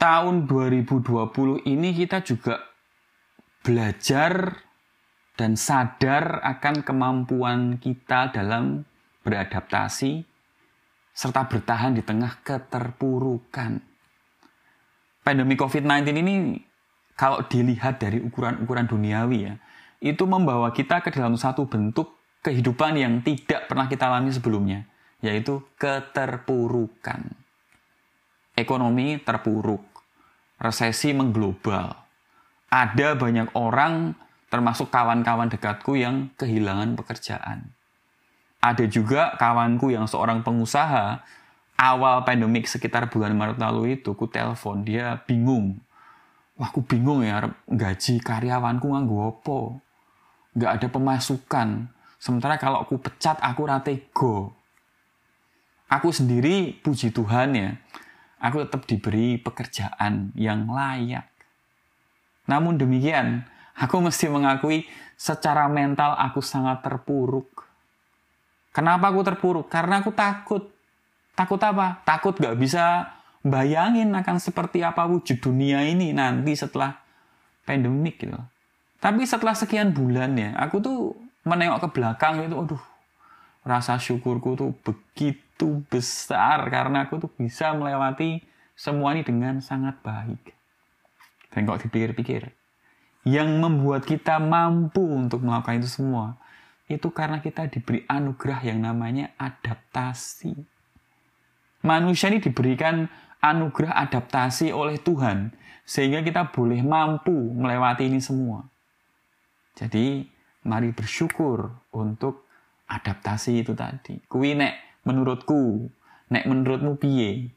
tahun 2020 ini kita juga belajar dan sadar akan kemampuan kita dalam beradaptasi serta bertahan di tengah keterpurukan. Pandemi COVID-19 ini kalau dilihat dari ukuran-ukuran duniawi ya, itu membawa kita ke dalam satu bentuk kehidupan yang tidak pernah kita alami sebelumnya, yaitu keterpurukan. Ekonomi terpuruk, resesi mengglobal. Ada banyak orang termasuk kawan-kawan dekatku yang kehilangan pekerjaan. Ada juga kawanku yang seorang pengusaha, awal pandemik sekitar bulan Maret lalu itu, ku telepon, dia bingung. Wah, aku bingung ya, gaji karyawanku nganggo apa? Nggak ada pemasukan. Sementara kalau aku pecat, aku ratego. Aku sendiri, puji Tuhan ya, aku tetap diberi pekerjaan yang layak. Namun demikian, Aku mesti mengakui secara mental aku sangat terpuruk. Kenapa aku terpuruk? Karena aku takut. Takut apa? Takut gak bisa bayangin akan seperti apa wujud dunia ini nanti setelah pandemik gitu. Tapi setelah sekian bulan ya, aku tuh menengok ke belakang itu, aduh, rasa syukurku tuh begitu besar karena aku tuh bisa melewati semua ini dengan sangat baik. Dan kok dipikir-pikir, yang membuat kita mampu untuk melakukan itu semua itu karena kita diberi anugerah yang namanya adaptasi. Manusia ini diberikan anugerah adaptasi oleh Tuhan sehingga kita boleh mampu melewati ini semua. Jadi, mari bersyukur untuk adaptasi itu tadi. Kuwi nek menurutku, nek menurutmu piye?